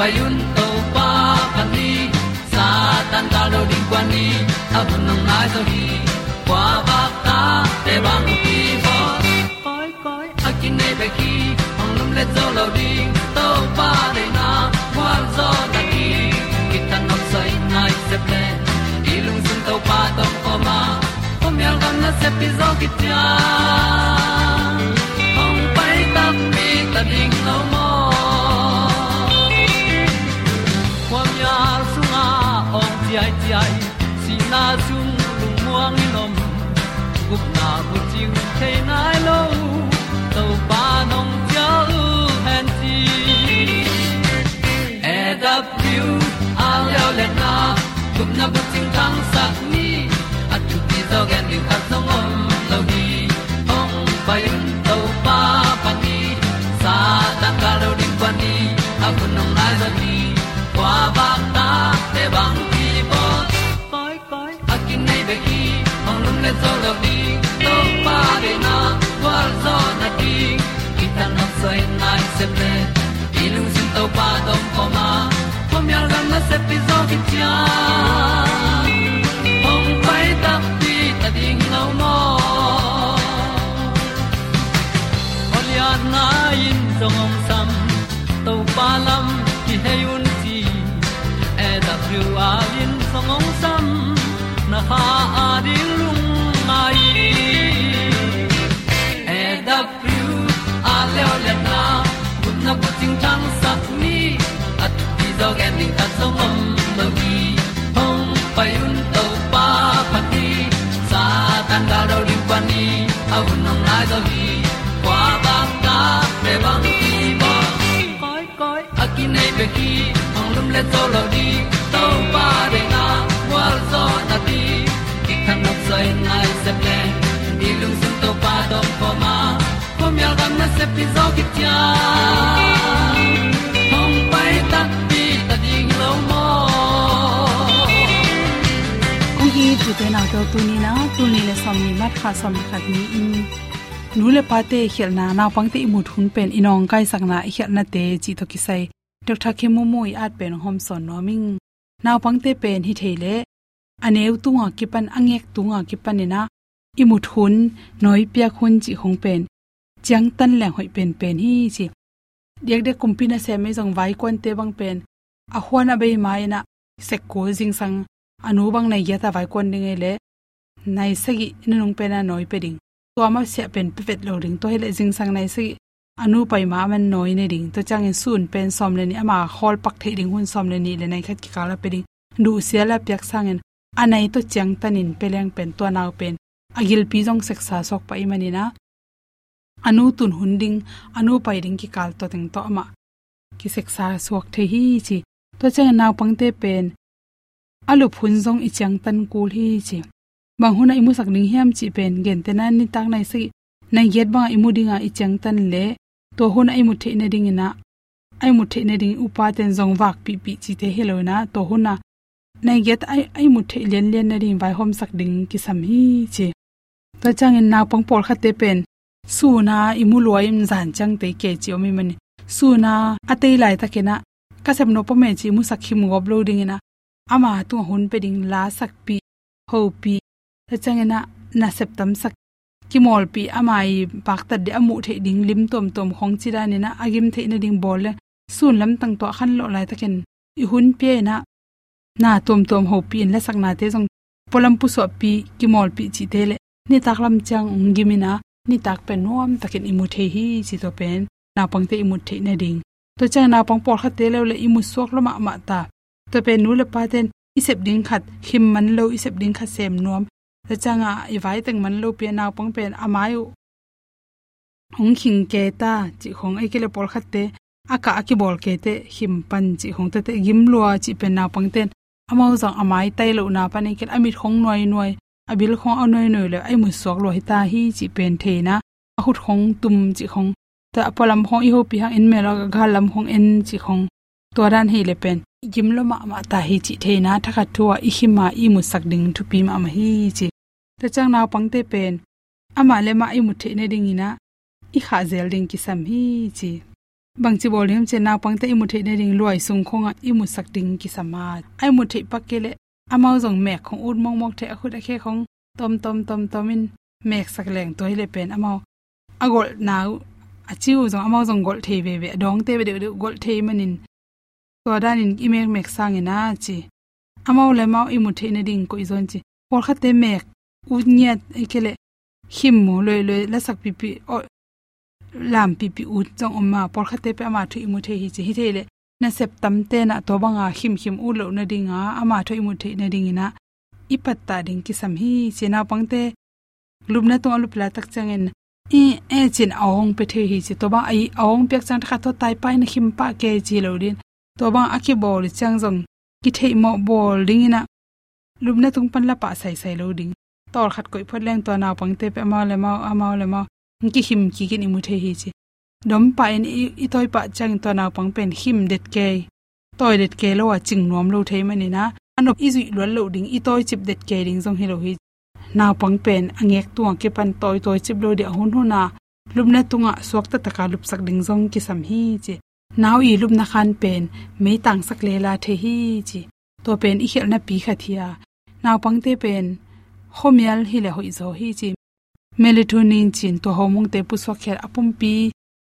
payun to pa pa ni, sa tan da lo ding kwan ni, a bu nang mai zo ni. Kwa ba ta te bang ki bo. Koi koi, a kin nei be ki, ong lum le zo lo ding to pa de na kwa zo na ki. Ki tan nok sai nai se ple, i lung sun to pa to pa ma. Pom yal gam na se pi zo ki ta ong pai ta mi ta ding lo mo. Ai si na zum lu muang ni nom gup na bu ting te nai lo to pa nong pia u han ti e da piu a leo le na gup na bu ting tang sat ni at tu ti zo gen ni khat song om le zo lo ni to pa de na kwa zo na ti ki ta na sai nai se ple i lu zin to pa dom ko ma. Ko mi al gan na se pi zo ki cha ong pai ta ti ta ding lo mo Olia na in zong om sam to pa lam ki hay un ti e da thru a lin zong om sam na ha a à di lung le na kun na ko ting tang sat ni at ti dog ta zong om lo gi hong pai un to pa pa ti. Sa tan da do ri pa ni au nong lai do gi kwa ba ta pe bang ki bo koi koi a ki nei pe ki lum le to lo di to pa de na wa zo na ti ki kan nok sai nai se ple ni lung sun to pa do ma. po mi al gam na se pi zo ki tia pai ta pi ta ding lo mo tu te na to tu ni na tu ni le som ni mat kha som khat ni in nu le pa te khel na na pang te imut hun pen inong kai sak na i khel na te chi to ki sai tok tha ke mu mu i at pen hom son no ming naw pang te pen hi thele aneu tunga ki angek tunga ki imut hun noi pia khun chi hong pen chang tan lang hoi pen pen hi chi. Dek de kumpina se me jong vai kon te bang pen. A huana be mai na se ko jing sang. Anu bang nei ya ta vai kon ding e le. Nai se sagi inung pe na noi pe ding. To ma se pen pe vet lo ding. To hele jing sang nai sagi anu pai ma man noi ne ding. To chang in sun pen som le ni. Ama hol pak the ding hun som le ni le nai khat ki kala pe ding. Du sia la pyak sang en. Anai to chang tanin peleng pen to naw pen. Agil pi jong seksa sok pa imani na anu tun hunding, anu pai ding ki kal to teng to ma ki seksa suak the hi chi. To che na pangte pen. Alu phun jong ichang tan kul hi chi. Bang huna imu sak ning hiam chi pen. Gen te na ni tak nai si. Nai yet bang imu dinga ichang tan le. To huna imu the na ding na. Ai mu the na ding upa ten zong wak pi pi chi te helo na. To huna. Nai yet ai ai mu the len len na ring vai hom sak ding ki sam hi chi. To chang in na pang por kha te pen suna imu loi im zan chang te ke chi omi mani. Suna atei lai ta kena ka sem no pome chi mu sakhim gob lo ding ina. Ama tu hun pe ding la sak pi, ho pi. Ta chang ina, na sep tam sak. Ki mol pi amai pak ta de amu the ding lim tom tom khong chi da ni na agim the ina ding bol le. Sun lam tang to khan lo lai takin i hun pe na na tom tom ho pi, in la sak na te jong polam pu so pi ki mol pi chi te le. Ni tak lam chang ngimina ni tak pe nom takin imu the hi chi to pen na pang te imu the na ding. To chang na pang por khat te le le imu sok lo ma ma ta. To pe nu le pa ten isep ding khat him man lo isep ding khat sem nom ta changa i vai teng man lo pe na pang pen amayu hong khing ke ta, chi khong ai ke le por khat te. Aka aki bol ke te him pan chi hong te te gim lua chi pen na pang ten. Amau zang amai tai lo na pan ke amit khong noi noi abil khong anoi noi noi le ai mu sok lo hi ta hi chi pen the na. A hut khong tum chi khong. Ta apalam khong i ho pi ha in me la ga lam khong en chi khong. To ran hi le pen. Gim lo ma ma ta hi chi the na. Thakha thua i hi ma i mu sak ding thu pi ma ma hi chi. Ta chang naw pang te pen. Ama le ma i mu the ne ding ina i kha zel ding ki sam hi chi. Bang chi bol hem che naw pang te i mu the ne ding loi sung khong a i mu sak ding ki sama ai mu the pak ke jong mek khong ut mong mok the a khut khong tom tom tom tomin mek sak leng to le pen amao. Agol naw achiu jong amao jong gol the ve ve. Dong te ve de gol the manin to danin imek mek sang ina chi. Amao le mau imu the ne ding ko izon chi. Por khate mek u nyat ikele e him mo le le la sak pi pi lam pi pi u chong oma por khate pe ama thu imu the hi chi. Hi the le na sep tam te na to banga him him u lo na dinga, ama tho imu the na ding ina ipat ta ding ki sam hi chena pangte lubna to alu pla tak changen i e chin awong pe the hi chi to ba ai awong pek chang kha to tai pai na him pa ke chi lo din. To bang aki bol chang jong ki thei mo bol ding ina lumna tung pan la pa sai sai lo ding. Tor khat koi phot leng to na pang te pe ma le ma ama le ma ki him ki ki ni mu the hi chi dom pa en i toy pa chang to na pang pen him det ke. Toy det ke lo wa ching nom lo thei mani na. Anop izui lo lo ding i toy chip det ke ding jong hi lo hi. Na pang pen angek tuang ke pan toy toy chip lo de hun hun na. Lumna tunga suak ta taka lup sak ding jong ki sam hi chi. Naw i lup na khan pen me tang sak le la the hi chi. To pen i khel na pi kha thia naw pang te pen, homial hi le hoi zo hi chi. Melatonin chin to homung te pu so kher apum pi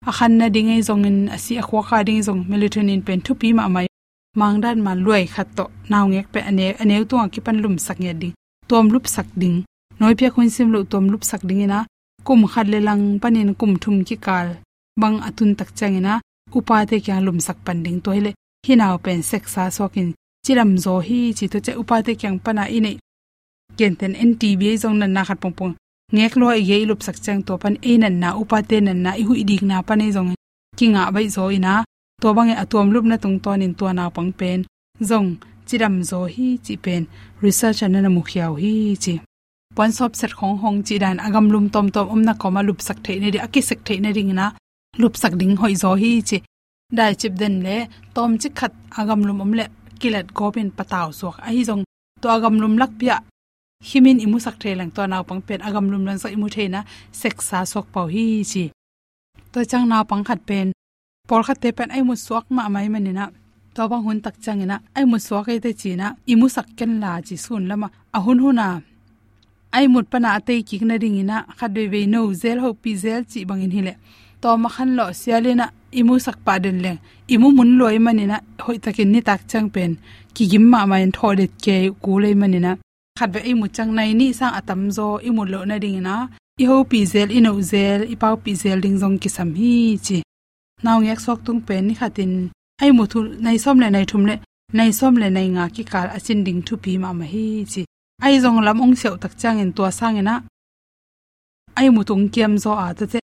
a khan na ding ei zong in asi a khwa kha ding zong melatonin pen thu pi ma mai mangdan ma luai khat to. Naw ngek pe ane ane tu ki pan lum sak nge ding. Tom lup sak ding. Noi pya khun sim lu tom lup sak ding ina. Kum khat le lang panin kum thum ki kal. Bang atun tak changina upa te kya lum sak pan ding. To toile hinaw pen sek sa sokin chiram zo hi chi to che upa te kyang pana ine. Kenten ntb zong na na khat pong pong ngek lo ye lup sak chang to pan e nan na, upa te nan na i hu dik na pa e zong kinga bai zo ina to bange atom lup na tung ton in to na pang pen. Zong chiram zo hi chi pen. Research an na mukhiao hi chi. Pon sop set khong hong chi dan, agam lum tom tom, om na koma lup sak the ne ri aki sak the ne ring na, lup sak ding hoi zo hi chi. Dai chip den le, tom chi khat agam lum om le, kilat gopin pataw sok hi jong to agam lum lak pia himin imu sak the lang to naw pang pen agam lum lang sa imu the na seksa sok pau hi chi. To chang naw pang khat pen. Por khat te pen ai mu suak ma mai manina to bang hun tak chang ina. Ai mu suak ai te china imu sak ken la chi sun lama. A hun huna ai mut pana ate ki na ring ina. Khat khadwe ve no zel, ho pi zel chi bang in hile to ma khan lo sialina imu sak pa den le. Imu mun loi manina hoi takin ni tak chang pen. Ki gim ma ma en thodet ke ku le manina khat ve imu nai ni sang atam zo imu lo na ding na i ho pi zel ino zel i pau pi zel ding zong ki sam hi chi. Naw ngek sok tung pen ni khatin. Ai mu thu nai som le nai thum le nai som le nai nga ki kal achin ding thu pi ma ma hi chi. Ai zong lam ong seo tak chang en to sang ena. Ai mu tung kiam zo a ta che.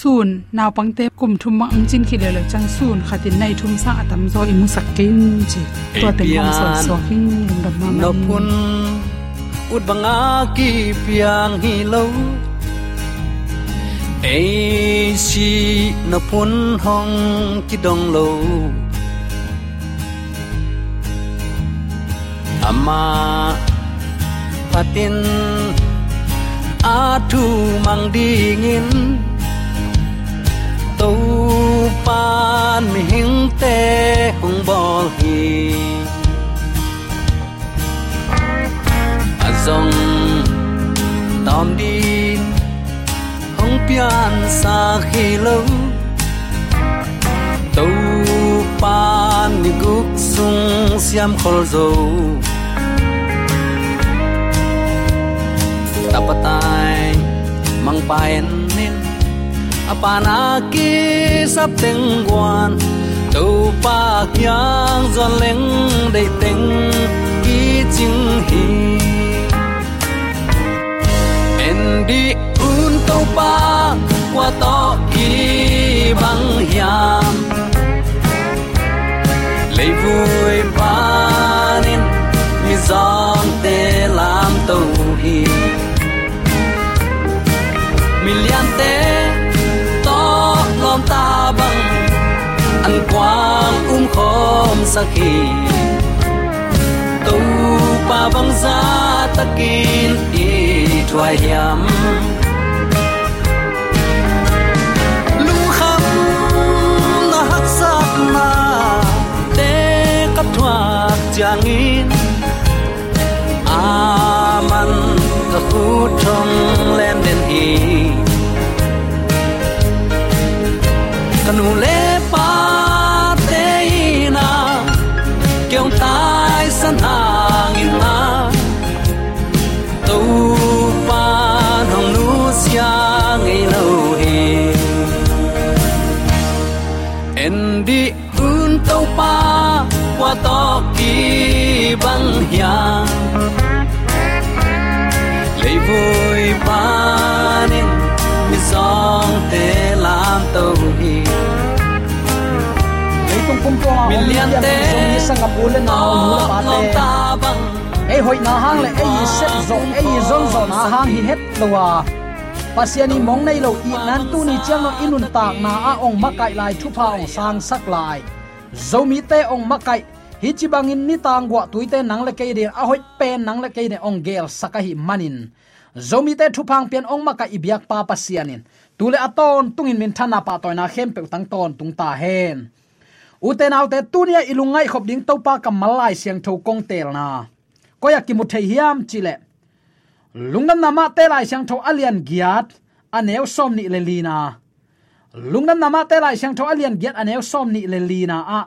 Sun naw pangte kum thum ma ang chin khi le le chang sun khatin nai thum sa atam zo i mu sak kin chi. To te hom so so lung dam ma no pun ut banga ki piang hi lo ei si na phun hong ki dong lo ama patin a thu mang dingin to pan mi hing te hong bol hi. Azong tom din hong pian sa khi lo to pan mi guk sung siam khol zo tapatai mang paen nin apana ki sắp teng quan. Tàu pa kyang zon leng dei teng ki ching hi di un tàu pa qua to ki bang hiam lấy vui ban nín mi giòn te lam tàu hi million te to lom ta bang an quang um khom sakhi tu pa bang za takin i thua hiam lu kham na hak sat na te kap thua chang in aman ka khu thong len den hi kanu lấy tung kum to mi lian te sang apul le na la pa te ei hoi na hang le ei set zo ei zon zo na hang hi het lowa pasiani mong nei lo i nan tu ni chiang no inun tak na a ong makai lai thu pha ong sang sak lai zomi te ong makai hi chi bangin ni tang gwa tuite nang le ke din a hoi pen nang le ke de ong gel sakahi manin zomi te thu phang pian ong maka ibyak pa pasianin tule aton tungin min thana pa toina khem pe tang ton tung ta hen uten autte tunia ilungai khop ding topa kamalai siang tho kong tel na. Koya ki muthei hiam, chile. Lungnam nama te lai siang tho alian giat aneu som ni le lina lungnam nama te lai siang tho alian giat aneu som ni le lina a.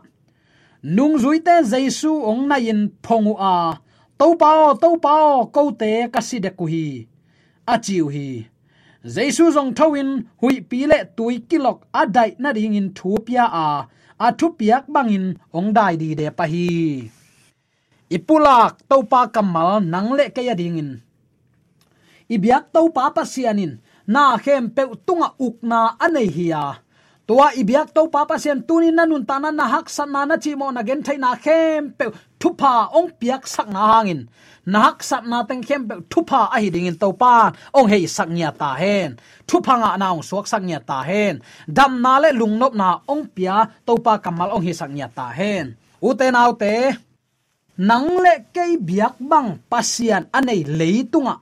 Nung zui te jaisu ong na in phongu a. To pao to pao ko te kaside ku hi. A chiu hi. Jaisu jong thawin hui pile tui kilok adai na ring in thupia a a thu piak bangin ong dai di de pa hi. Ipulak topa kamal nangle ke ya dingin. Ibyak topa pasianin na khem pe tunga ukna anei hiya tua ibiak to papa sian tunin nanun tanan na hak san na na chi mo na gen thai na khem pe thupa ong piak sak na hangin. Na hak sat na teng khem pe thupa a hi ding in to pa ong hei sak nya ta hen. Thupa nga na ong suak sak nya ta hen. Dam na le lung nop na ong pia to pa kamal ong hi sak nya ta hen. U te nau te nang le ke biak bang pasian anei leitunga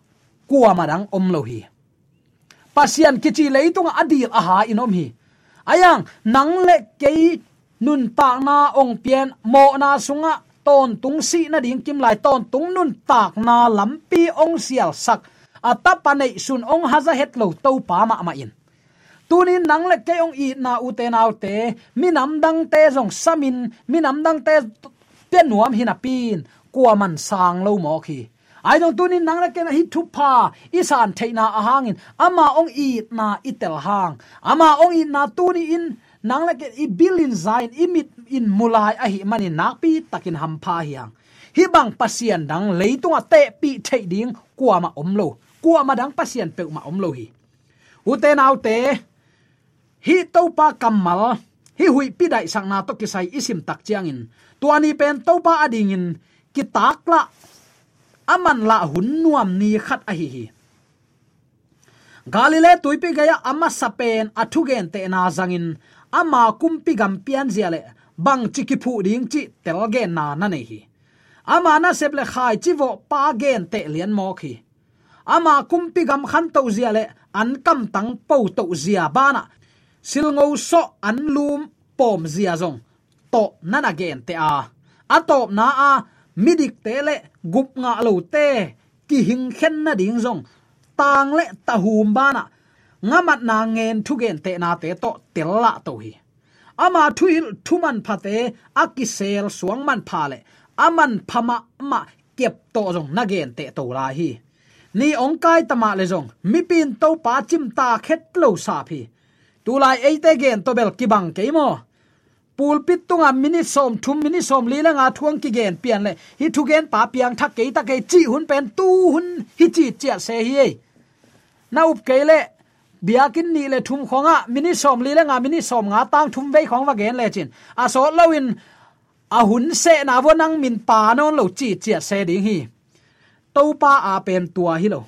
kuwa madang om lo hi. Pasian kichi leitunga adil aha inom hi ayang nang le ke nun ta na ong pian, mo na sunga, ton tung si na ding kim lai, ton tung nun tak na lampi ong sial sak. Atapanei sun ong haza het lo to pa ma ma in. Tunin nang le ke ong i na u te nau te mi nam dang te jong samin, mi nam dang te pe nuam hina pin, kuaman sang lo mo khi ai dong tunin nang la ken hi thu pa isan theina a hangin ama ong i na itel hang. Ama ong i na tuni in nang la ken i bilin zain imit in mulai a hi mani nakpi takin ham pha hiang. Hi bang pasien dang leitunga te pi thei ding kwa ma omlo kwa ma dang pasien pe ma omlo hi. Ute nau te, hi to pa kamal hi hui pi dai sang na to kisai isim tak chiang in. Tuani pen to pa ading in, ki aman la hun nuam ni khat a hi hi. Galile tuipi gaya ama sapen athugen te na zangin. Ama kumpi gam pian ziale bang chiki phu ding chi telgen na na nei hi. Ama na seple khai chi vo pa gen te lian mo khi ama kumpi gam khan to ziale an kam tang po to zia bana silngo so an lum pom zia zong. To nana gen te a. Atop na a midik te le gup nga lo te ki hing khen na ding zong tang le ta hum bana ngamat na ngen thu gen te na te to tel la to hi ama thuil thuman phate man pha akisel suang man pha le aman phama ma kep to jong na gen te to la hi ni ong kai tama le jong mi pin to pa chim ta khet lo sa phi tu lai ei te gen to bel ki bang ke mo pulpit tunga mini som, thum mini som li la nga thuang ki gen pian le. Hi thu gen pa piang thak ke ta ke chi hun pen tu hun, hi chi chia se hi na up ke le biakin ni le thum khonga, mini som li la nga mini som, nga tang thum ve khong wa gen le chin. A so lowin a hun se na wo nang min pa non lo chi chia se ding hi. To pa a pen tua hi lo.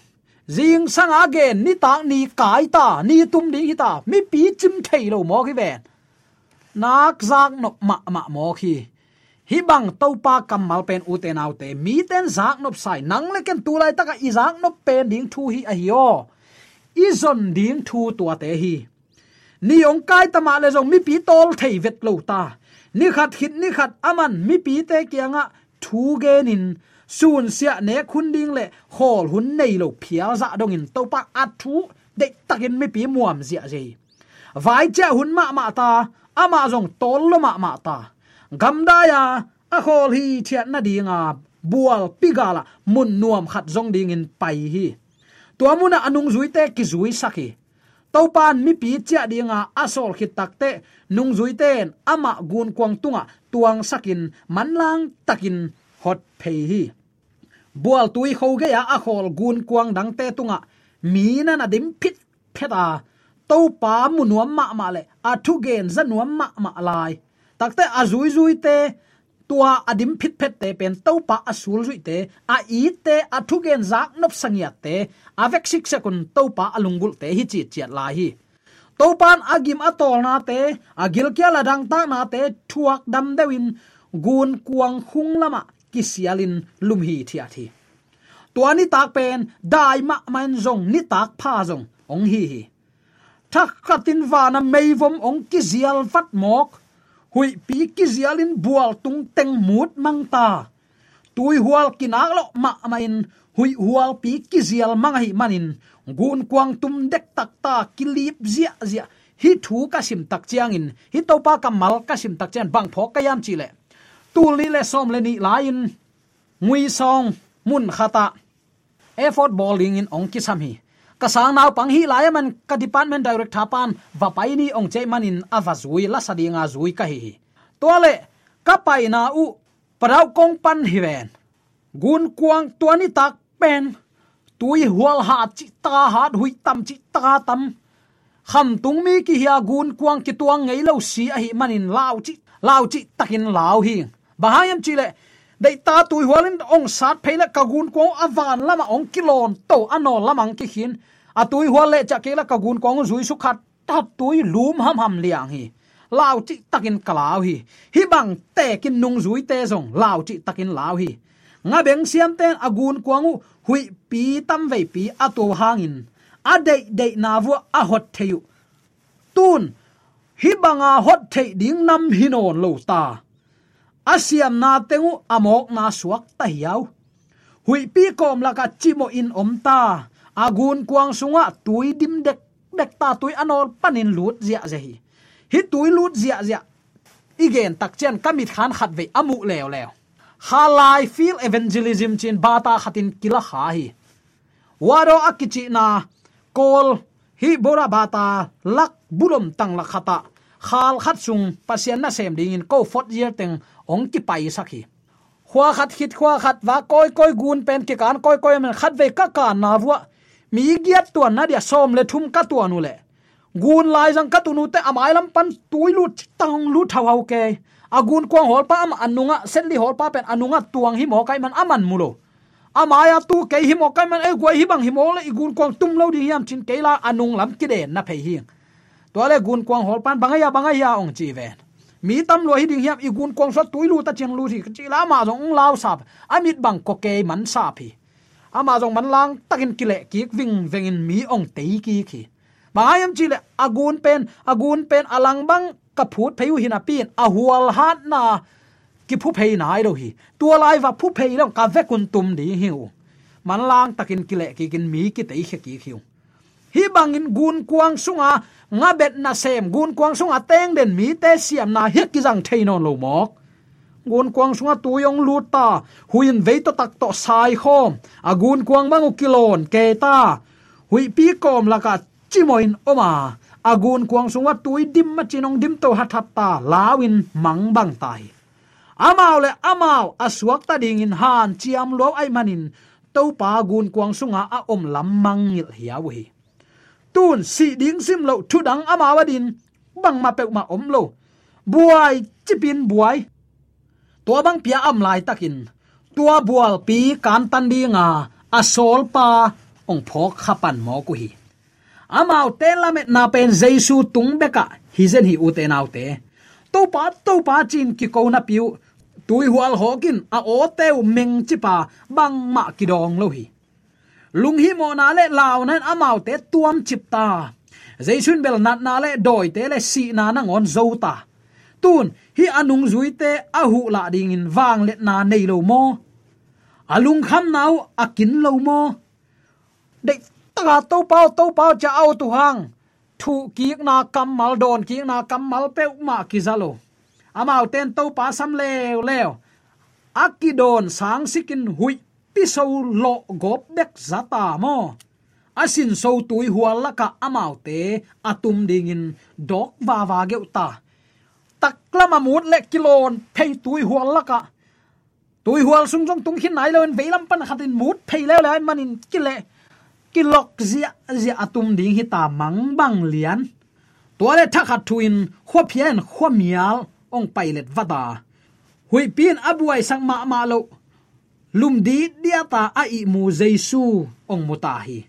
Zing sang again ni ta ni kai ta, ni tum ding hi ta, mi pi chim thei lo mo ki ven nak zak nop ma ma mo khi. Hi bang to pa kam mal pen u te nau te. Mi ten zak nop sai. Nang le ken tu lai taka i zak nop pen ding thu hi a hi o. I zon ding thu tua te hi. Ni ong kai tama le zong mi pi tol thei vet lo ta. Ni khat khit, ni khat aman, mi pi te kianga thu gen in sun sia ne khun ding le hol hun nei lo phia za dong in to pa a thu de takin mi pi muam zia je vai cha hun ma ma ta ama zong tol lo ma ah ma ta. Gamda ya, a khol hi thiat na dinga bual pigala mun nuam khat zong ding in pai hi. Tuamuna anung zui te ki zui saki topan mi pi cha dinga asol khit takte nung zui ten ama gun kwang tunga tuang sakin manlang takin hot phei hi. Bual tui khoge ya a khol gun kwang dang te tunga mi na na dim phit pheta to pa mu nuam ma ma le. A thu gen za nuam ma ma lai. Takte a zui zui te, tua adim phit phet te pen to pa asul zui te, a i te a thu gen zak nop sangya te, a vek sik sekun to pa alungul te hi chi chiat lai hi. To pan agim atol na te agil kya la dang ta na te, thuak dam dewin, gun kuang khung lama, kisialin lum hi thia thi tuani tak pen, dai ma man zong, ni tak pha zong, ong hi hi thak khatin vana meivom ong ki zial vat mok hui pi ki zialin bual tung teng mut mang ta. Tui hual kinak lo ma main hui hual pi ki zial mang hi manin gun kwang tum dek tak ta kilip zia zia hi thu ka sim tak chiang in hi to pa mal ka sim tak chen bang pho ka yam chi le tu li le som le ni lain ngui song mun khata effort bowling in ong ki sam hi ka sang nau pang hi lai man ka department director thapan va pai ni ong che manin ava zui la sadinga zui ka hi tole ka pai na u parau kong pan hi ven. Gun kuang tuani tak pen, tui hual ha chi ta hat hui tam chi ta tam. Kham tung mi ki hia gun kuang ki tuang ngei lo si a hi manin lau chi lau chi takin lau hi. Bahayam chi le dei ta tui hualin ong sat pheila kagun ko avan lama ong kilon to anol lamang ki hin a à, tui hual le cha ke kagun ko zui su khat ta tui lum ham ham liang hi lao chi takin kalau hi hi bang te kin nung zui te zong lao chi takin lao hi nga beng siam ten agun kwangu hui pi tam vei pi ato hangin a dei dei na vu a hot theyu tun hi banga hot thei ding nam hinon lo ta asiam na tengu amok na suak ta hiau. Hui pi kom la ka chimo in om ta. Agun kuang sunga tui dim dek dek ta tui anol panin lut zia ze hi. Hi tui lut zia zia. Igen tak chen kamit khan khat ve amu leo leo. Halai feel evangelism chin bata khatin kila kha hi. Waro akichi na kol hi bora bata lak bulom tang la khata. Khal khat sung pasian na sem ding in ko fot year teng ong ki pai sakhi khwa khat khit khwa khat wa koi koi gun pen ki kan koi koi men khat ve ka ka na wa mi giat tu na dia som le thum ka tuanu le. Gun lai jang ka tunu te amai lam pan tui lu tang lu thau hau ke. Agun kwang hol pa am anunga setli hol pa pen anunga tuang hi mo kai man aman mulo. Amaya tu ke hi mo kai man e gwa hi bang hi mo le igun kwang tum lo di yam chin ke la anung lam ki de na phe hi. To le gun kwang hol pan bangaya bangaya ong chi ven mi tam lo hi ding hiam igun kong so tuilu ta cheng lu thi chi la ma jong lao sap. Amit bang ko ke man sa phi ama jong man lang takin kile ki wing wengin mi ong te ki khi bangayam chi le agun pen agun pen alang bang, ka phut pheu hin a pin. A hual hat na, ki phu phei nai do hi. Tua lai va phu phei long ka ve kun tum di hiu. Man lang takin kile ki kin mi ki te khe ki hiu hi bangin gun kuang sunga nga bet na sem. Gun kuang sunga teng den mi te siam na hit ki jang theinon lo mok. Gun kuang sunga tu yong lu ta huin ve to tak to sai khom. A gun kuang mangu kilon ke ta. Hui pi kom la ka chimoin oma. Agun kuang sunga tui dim ma chinong dim to hathat ta lawin mang bang tai. Amao le amao aswak ta ding in han, chiam lo ai manin. To pa gun kuang sunga a om lam mang ngil hiawi tun si ding sim lo thu dang ama wadin bang ma pe ma om lo. Buai, chipin buai. To bang pia am lai takin. Tua bual pi kan tan di nga asol pa, ong phok khapan mo ku hi. Amau te lamet na pen jesu tung hizen hi zen hi ute nau te. To pa to pa chin ki ko na piu. Tui hual hokin a o teu meng chipa bang ma ki dong lo hi lung hi mo na le law nan amau te tuam chip ta. Jaisun bel nat na le doi te le si na na ngon zo ta. Tun, hi anung zui te a hu la ding in wang le na nei lo mo. Alung kham nau akin lo mo. De ta to pao to pao cha au tu hang. Thu kiek na kam mal, don kiek na kam mal pe ma ki zalo amau ten to pa sam lew lew akidon sang sikin hui pi so lo gop bek zata mo asin so tui hual laka amao te atum dingin dok wa wa geu ta taklama mut le kilon pei tui hual laka tui hual sung jong tung hin nai len veilam pan khatin mut pei le le manin kile kilok zia zia atum à ding hi ta mang bang lian tua le thakha thuin khwa phian khwa mial ong pilot vada hui pin abuai sang ma ma lo lum di dia ta a i mu jesu ong muta hi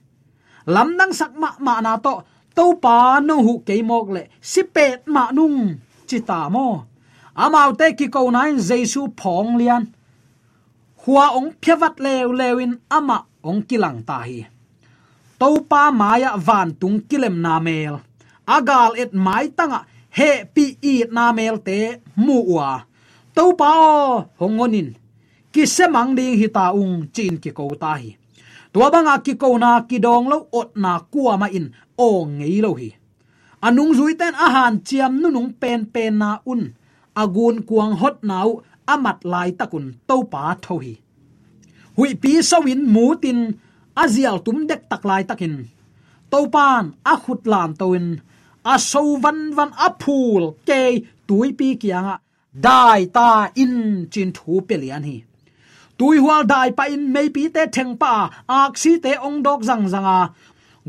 lam nang sak ma ma na to to pa no hu ke mok le, si pet ma nung chita mo. Amau te ki ko nain jesu phong lian. Hua ong phewat lew lewin ama ong kilang ta hi. To pa maya van tung kilem na mel. Agal et mai tanga, he pi i na mel te mu wa to pa hongonin ki semang ding hi ta ung chin ki ko ta hi tua banga ki ko na ki dong lo ot na kuwa ma in o ngei lo hi anung zui ten ahan chiam nu nung pen pen na un agun kuang hot nau amat lai takun to pa tho hi hui pi sawin mu tin azial tum dek taklai takin topan a khut lam toin a so van van a phul ke tui pi kianga dai ta in chin thu pelian hi tui hual dai pa in mei pi te theng pa, ak si te ong dok zang zanga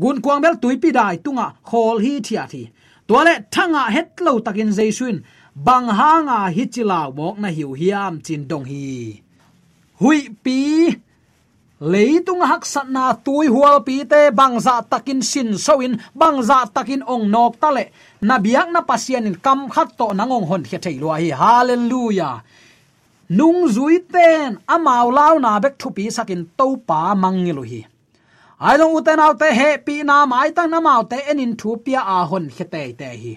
gun kwang bel tui pi dai tunga khol hi thia thi. Toale thanga het lo takin jaisun, bang hanga hi chilaw mok na hiu hiam chin dong hi. Hui pi leitung hak sat na tui hual pi te bangza takin sin soin bangza takin ong nok tale na biak na pasien in kam khat to nangong hon khe thei lo hi. Hallelujah nung zui ten amau lau na bek thu pi sakin to pa mangilu hi. Ai long uten au te he, pi na mai tang na mau te enin thu pia a hon khe te te hi.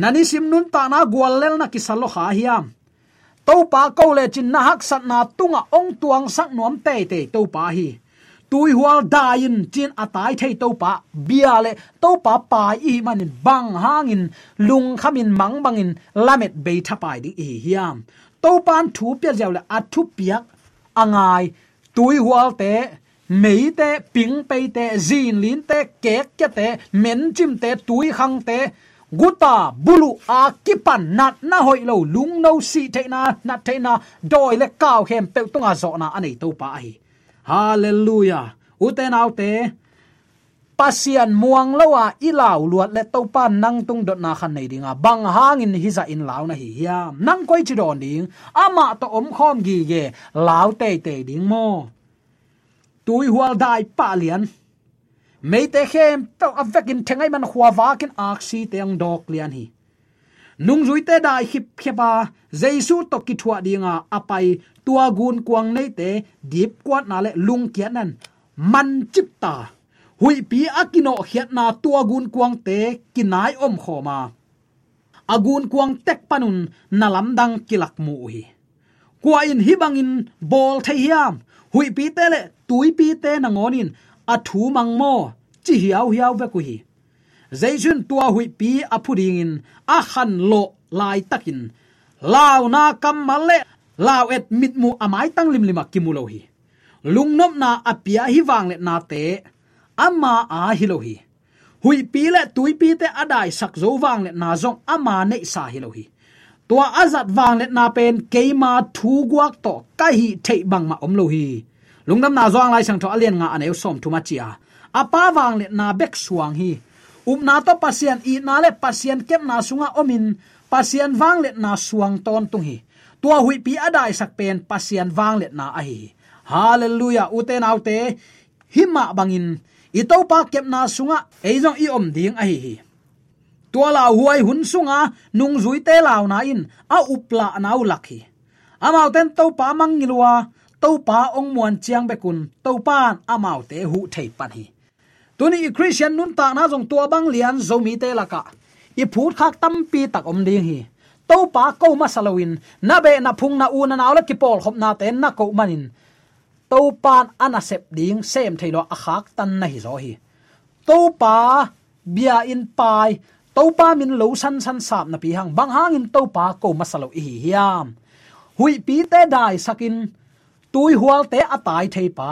Nani sim nun ta na gwal lel na kisalo kha hiam to pa ko le chin na hak sat na tunga ong tuang sak nuam te te to pa hi. Tui hual dain chin atai thei to pa, bia le to pa pa i manin bang hangin, lung khamin mang bangin, lamet be thapai di hi hiam to pan thu pia jaw le athu piak angai, tui hual te, mei te, ping pe te, zin lin te, kek ke te, men chim te, tui khang te. Guta, bulu, a, kipan, nat, na hoi lo, lung no, si te na na te na, doi le kaw hem pe tunga zo na, anei to pa hi hallelujah uten autte pasian muang lawa ilaw luat le to pan, nang tung dot na khan nei dinga bang hangin hiza in law na hi hiam. Nang koi chi don ding, ama to om khom gi ge law te te ding mo. Tui hual dai pa lian. Mei te khem pe avekin thengai man khwa wa kin aksi teng dok lian hi. Nung zui te dai khip khepa jaisu to ki thua dinga apai tua gun kuang nei te dip kwat na le lung kian nan. Man chip ta hui pi akino khiat na tua gun kuang te kinai om khoma. Agun kuang tek panun nalam dang kilak mu hi kwa in hibangin bol thei hiam. Hui pi te le, tui pi te na ngonin. A thu mang mo, chi hiao hiao ve ku hi zaijun tua hui pi a phuding in a khan lo lai takin. Lao na kam male lao et mit mu amai tang lim lima kimulo hi lungnop na apia hi wang le na te ama a hilohi. Hui pi le tui pi te adai sak zo wang le na zong ama nei sa hilohi. Tua azat wang le na pen keima thu guak to kai hi thei bang ma om lohi. Lungnam na zong lai sang tho alien nga aneu som thu ma chia. Apa wang le na bek suang hi. Um na to pasien, i na le pasien kem na sunga omin, pasien wang le na suang ton tung hi. Tua hui pi adai sak pen pasien wang le na a hi. Hallelujah, uten autte hima bangin i to pa kep na sunga, eizong i om ding a hi hi. Tua la huai hun sunga, nung zui te law na in, a upla nau lakhi amau ten to pa mangilwa to pa ong muan chiang bekun to pan amau te hu thei pan hi. Tuni i christian nun ta na jong tua bang lian zo mi te laka. I phut khak tam pi tak om ding hi. To pa ko ma salawin na be na phung na u na naw la ki pol khop na te na ko manin to pan anasep ding sem thailo akhak tan na hi zo hi. To pa bia in pai to pa min lo san san sap na pi hang. Bang hang in to pa ko masalo hi hiam. Hui pi te dai sakin, tui hual te atai thei pa.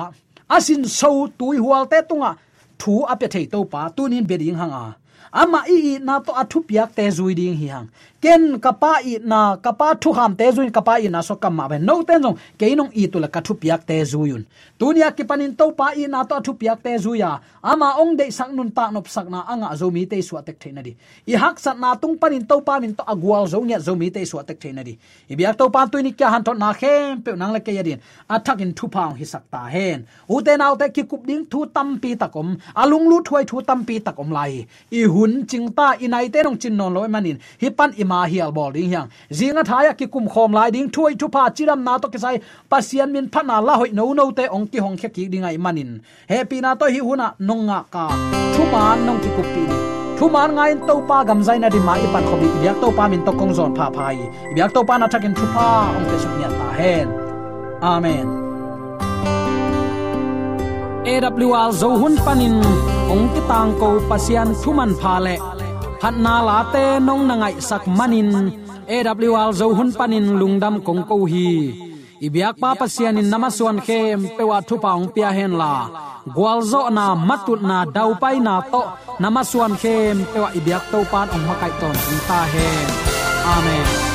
Asin so tui hual te tunga, thu ape thei to pa tunin beding hanga. Ama i na to athu piak te zui ding hi hang ken kapa i na kapa thu ham te zuin kapa i na so kam ma ben no ten jong ke nong i tu la ka thu piak te zuyun tunia ki panin to pa i na to thu piak te zuya ama ong de sang nun ta nop sak na anga zo mi te su tek thein di. I hak sat na tung panin to pa min to agwal zo nya zo mi te su tek thein di. I biak to pa tu ni kya han to na khem pe nang le ke yadin athak in thu paung hi sak ta hen. U te nau te ki kup ding thu tam pi takom alung lu thuai thu tam pi takom lai. I hun ching ta inai te nong chin non loi manin hi pan i ma hial bol ding yang zinga thaya ki kum khom lai ding. Thui thu pa chiram na to kisai pasian min phana la hoi no no te ong ki hong khe ki dingai manin. Happy na to hi huna nonga ka. Thu man nong ki kupi ni thu man ngai to pa gam zai na di mai pan khobi. Biak to pa min to kong zon pha phai. Biak to pa na thakin thu pa ong ke suk nya ta hen. Amen. AWR zo hun panin ong ki tang ko pasian thuman pha le phat na la te nong na ngai sak manin. Awl zo hun panin lungdam kong ko hi. Ibyak pa pasian in namaswan khem pewa thu paung pia hen la. Gwalzo na matut na dau pai na to namaswan khem pewa ibyak to pan ong makai ton ta hen. Amen.